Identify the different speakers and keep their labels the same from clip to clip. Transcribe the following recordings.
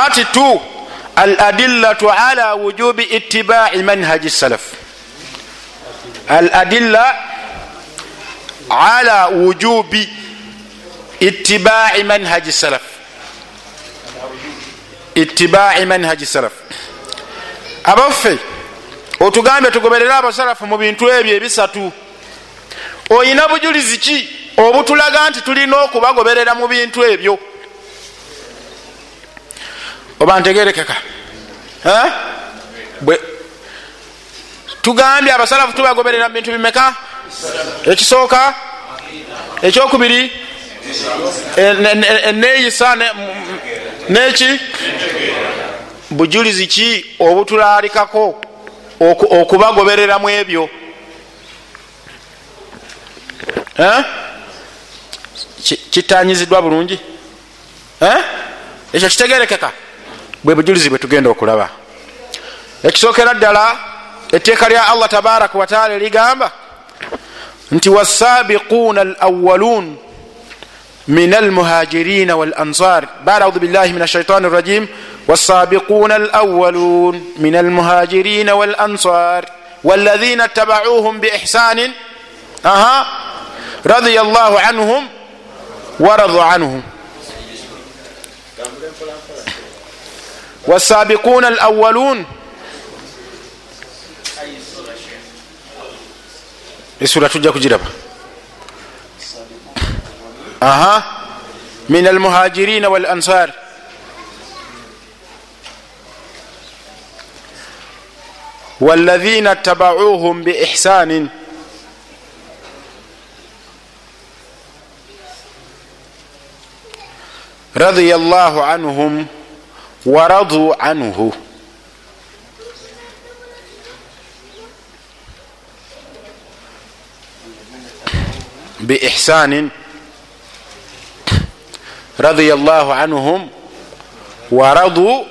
Speaker 1: part 2 aladillatu ala wujubi itibai manhaji salaf. Aladilla ala wujubi itibai manhaji salaf. Itibai manhaji salaf. Abaffe otugambye tugoberere abasalafu mu bintu ebyo ebisatu. Oyina bujulizi ki obutulaga nti tulina okubagoberera mu bintu ebyo oba ntegerekeka. Tugambye abasalafu tubagoberera mu bintu bimeka? Ekisooka? Ekyokubiri? Eneyisa neki? Bujulizi ki obutulalikako okubagobereramu ebyo? Kitanyiziddwa bulungi? Ekyo kitegerekeka bwe bujulizi bwe tugenda okulaba. Ekisookera ddala etteeka lya allah tabaraka wataala ligamba nti wasabiquuna al awalun min almuhajirina wal ansar bad audhu billahi min ashaitani rajim wasabiquuna al awalun min almuhajirina wal ansar والذين اتبعوهم بإحسان أها رضي الله عنهم ورضوا عنهم والسابقون الأولون سورة تجا كجربة أها من المهاجرين والأنصار والذين اتبعوهم بإحسان رضي الله عنهم ورضوا عنه بإحسان رضي الله عنهم ورضوا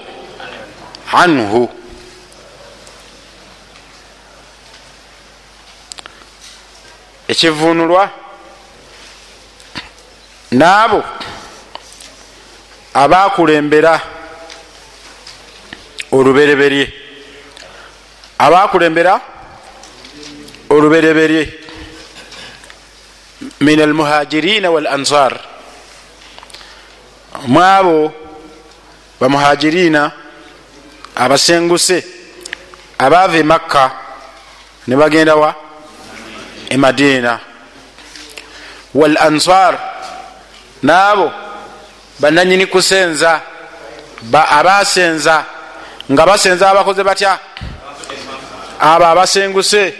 Speaker 1: عنه ekivunulwa naabo abakulembera olubereberye. Abakulembera olubereberye. Min almuhajirina walansar mwabo bamuhajirina abasenguse abaava e makka ne bagenda wa? E madina. Wal ansar naabo bananyini kusenza abasenza nga basenza abakoze batya? Abo abasenguse.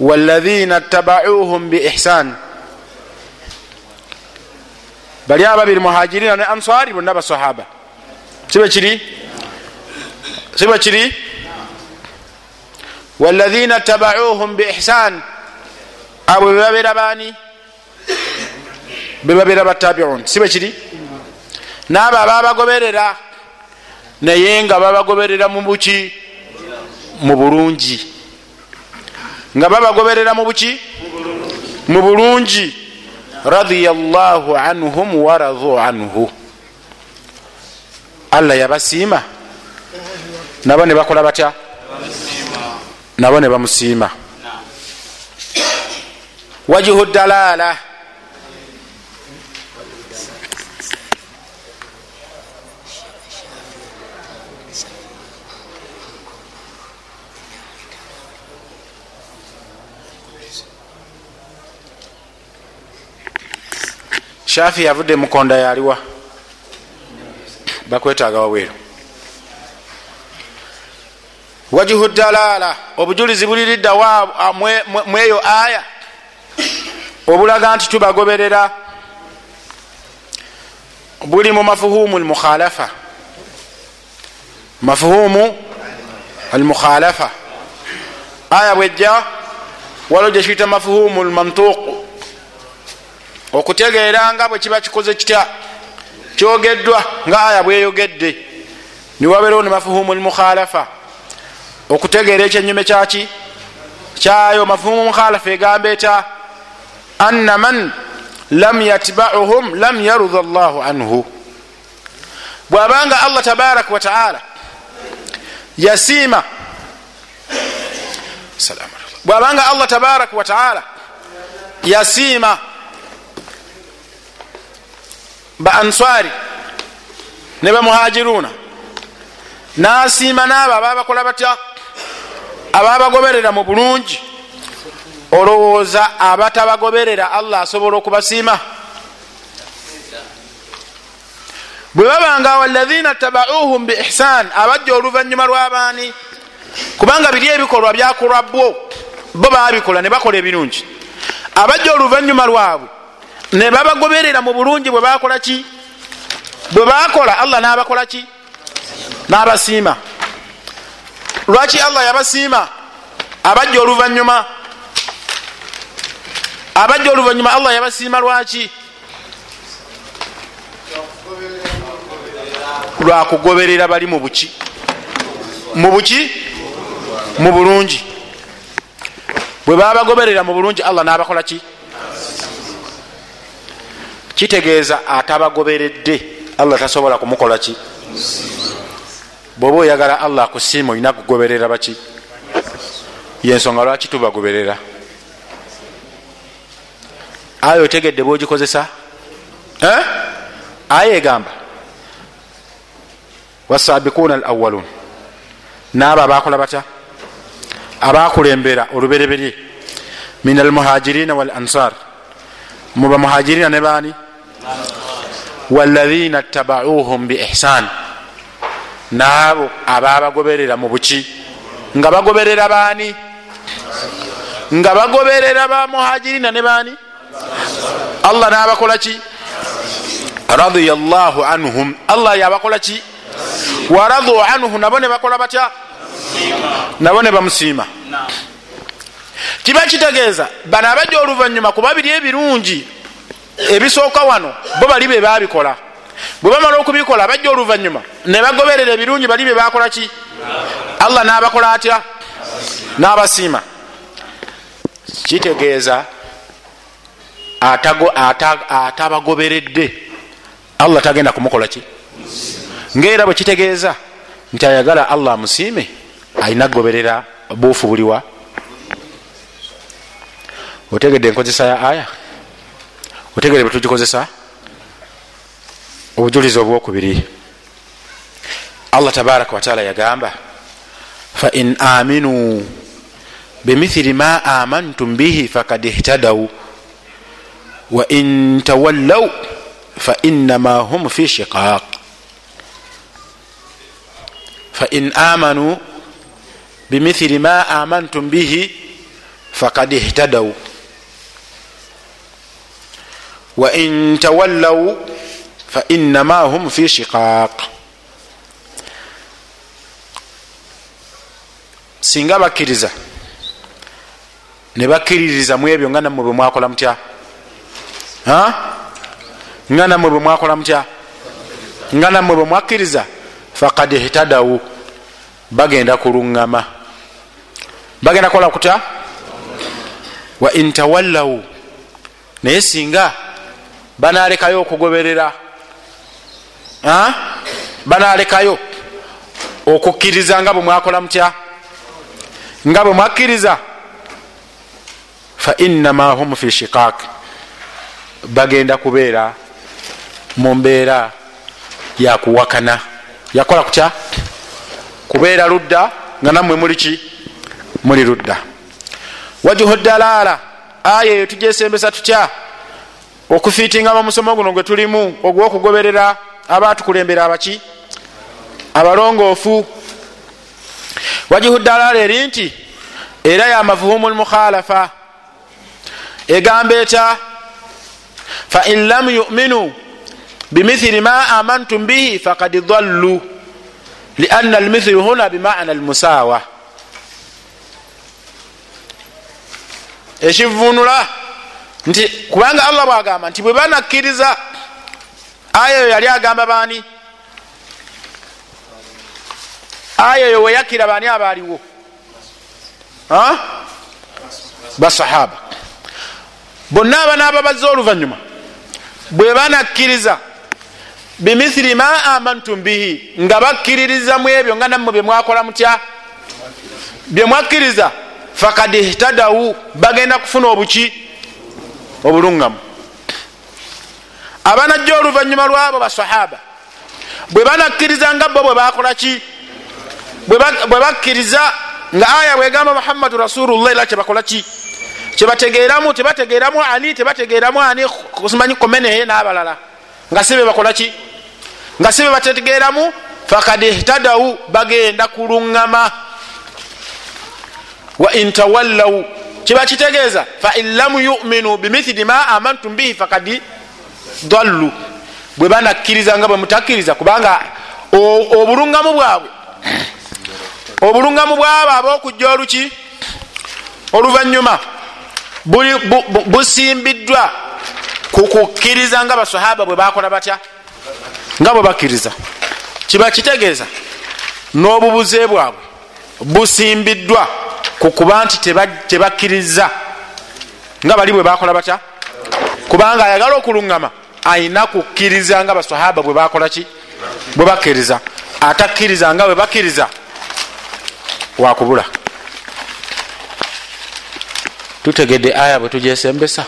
Speaker 1: Walahina tabauhum biihsan bali ababiri muhajirina ne ansari bonna basahaba sibe kiri? Sibe kiri? Walahina tabauhum biihsan abo bebabeera bani bebabeera batabiun sibe kiri naabo ababagoberera naye nga babagoberera mu buki? Mu bulungi. Nga babagoberera mu buki? Mu bulungi. Radiyallahu anhum waradu anhu. Allah yabasiima. Nabo ne bakola batya? Nabo ne bamusiima. Wajihu dalala shafi yavudde mukonda yaliwa. Bakwetaaga waweeru wajihu dalala obujulizi buliridda mweyo aya? Obulaga nti tubagoberera. Buli mu mafuhumu lmukhalafa mafuhumu almukhalafa. Aya bwejja waliwo gyekiyita mafuhumu lmantuqu okutegeera nga bwe kiba kikoze kitya? Kyogeddwa nga aya bweyogedde niwabeerewo ne mafuhumu lmukhalafa okutegeera ekyenyume kyaki kyayo mafuhumu mukhalafa egamba eta anna man lam yatbauhum lam yarudha llahu anhu. Bwabanga allah tabaraka wataala yasiima bwabanga allah tabaraka wataala yasiima ba answari ne bamuhajiruna nasiima naabo ababakola batya? Ababagoberera mu bulungi. Olowooza abatabagoberera allah asobola okubasiima? Bwe babanga walahina tabauhum biihsan abajja oluvanyuma lwabaani kubanga biri ebikolwa byakolwa bwo bo babikola ne bakola ebirungi. Abajja oluvanyuma lwabwe ne babagoberera mu bulungi bwe bakola ki? Bwe bakola allah nabakola ki? Nabasiima. Lwaki allah yabasiima? Abajja oluvanyuma abajja oluvanyuma allah yabasiima lwaki? Lwakugoberera bali mu buki. Mu buki? Mu bulungi. Bwe babagoberera mu bulungi allah nabakola ki kitegeeza atabagoberedde. Allah tasobola kumukola ki? Bwoba oyagala allah akusiima olina kugoberera baki? Yensonga lwaki tubagoberera? Aya otegedde bwogikozesa? Aya egamba. Wasabikuna al awalun naabo abakola batya? Abakulembera olubereberye. Min almuhajirina wal ansar muba muhajirina ne baani walahina tabauhum biihsan. Naabo ababagoberera mu buki. Nga bagoberera baani? Nga bagoberera ba muhajirina ne baani? Allah nabakola ki? Radiya llahu anhum. Allah yabakola ki? Waradu anhu. Nabo ne bakola batya? Nabo ne bamusiima. Kiba kitegeeza bano abajja oluvanyuma kuba biri ebirungi ebisooka wano bo bali be babikola. Bwe bamala okubikola bajja oluvanyuma ne bagoberera ebirungi bali be bakola ki? Allah nabakola atya? Nabasiima. Kitegeeza atabagoberedde. Allah tagenda kumukola ki? Ngaera bwe kitegeeza nti ayagala allah amusiime alina kugoberera buufu buliwa. Otegedde enkozesa ya aya otegedde bwetugikozesa obujulizi obwokubiri. Allah tabaraka wataala yagamba fain aminuu bimithili ma amantum bihi fakad ihtadau wain tawallau fainama hum fi shiqaq fain amanuu bimithili ma amantum bihi fakad ihtadau wain tawallau fainama hum fi shiqaq. Singa bakkiriza ne bakkiririza mu ebyo nga nammwe bwe mwakola mutya? Nga nammwe bwe mwakola mutya? Nga nammwe bwe mwakkiriza? Fakad ihtadawu bagenda kuluŋŋama. Bagenda kukola kutya? Wa intawallawu naye singa banalekayo okugoberera. Banalekayo okukkiriza nga bwe mwakola mutya? Nga bwe mwakkiriza? Fainama hum fi shikak bagenda kubeera mu mbeera yakuwakana yakola kutya? Kubeera ludda nga nammwe muli ki? Muli ludda. Wajuhu dalaala aya eyo tujesembesa tutya okufiitinga mu musomo guno gwe tulimu ogwokugoberera abatukulembera abaki abalongoofu. Wajuhu dalaala eri nti era yamavuhumu lmukhalafa egamba eta fain lam yuminu bimithili ma amantum bihi fakad dallu lianna almithlu huna bimana almusawa. Ekivunula nti kubanga allah bwagamba nti bwe banakkiriza aya eyo yali agamba baani? Aya eyo weyakira baani abaaliwo? Basahaba bonna abanaaba bazze oluvanyuma bwe banakkiriza bimithiri ma amantum bihi nga bakkiririza mu ebyo nga nammwe byemwakola mutya? Byemwakkiriza fakad ihtadawu bagenda kufuna obuki obuluŋgamu abanajja oluvanyuma lwabo basahaba bwe banakkiriza nga bo bwe bakolaki bwe bakkiriza nga aya bwegamba muhammadu rasulullah era kyebakolaki kyebategeeramu tebategeeramu ani tebategeeramu ani? Simanyi komenehe n'abalala. Nga sibe bakolaki nga sibe bategeeramu? Fakad ihtadawu bagenda kuluŋŋama. Wa intawallawu kiba kitegeeza fain lam yuminu bimithili ma amantum bihi fakad dallu. Bwe banakkiriza nga bwe mutakkiriza kubanga obulungamu bwabwe obulungamu bwabo abokujja oluki oluvanyuma busimbiddwa ku kukkiriza nga basahaba bwe bakola batya? Nga bwe bakkiriza. Kiba kitegeeza n'obubuze bwabwe busimbiddwa ku kuba nti tebakkiriza. Nga bali bwe bakola batya? Kubanga ayagala okuluŋŋama ayina kukkiriza nga basahaba bwe bakola ki? Bwe bakkiriza. Atakkiriza nga bwe bakkiriza wakubula tutegedde aya bwe tugyesembesa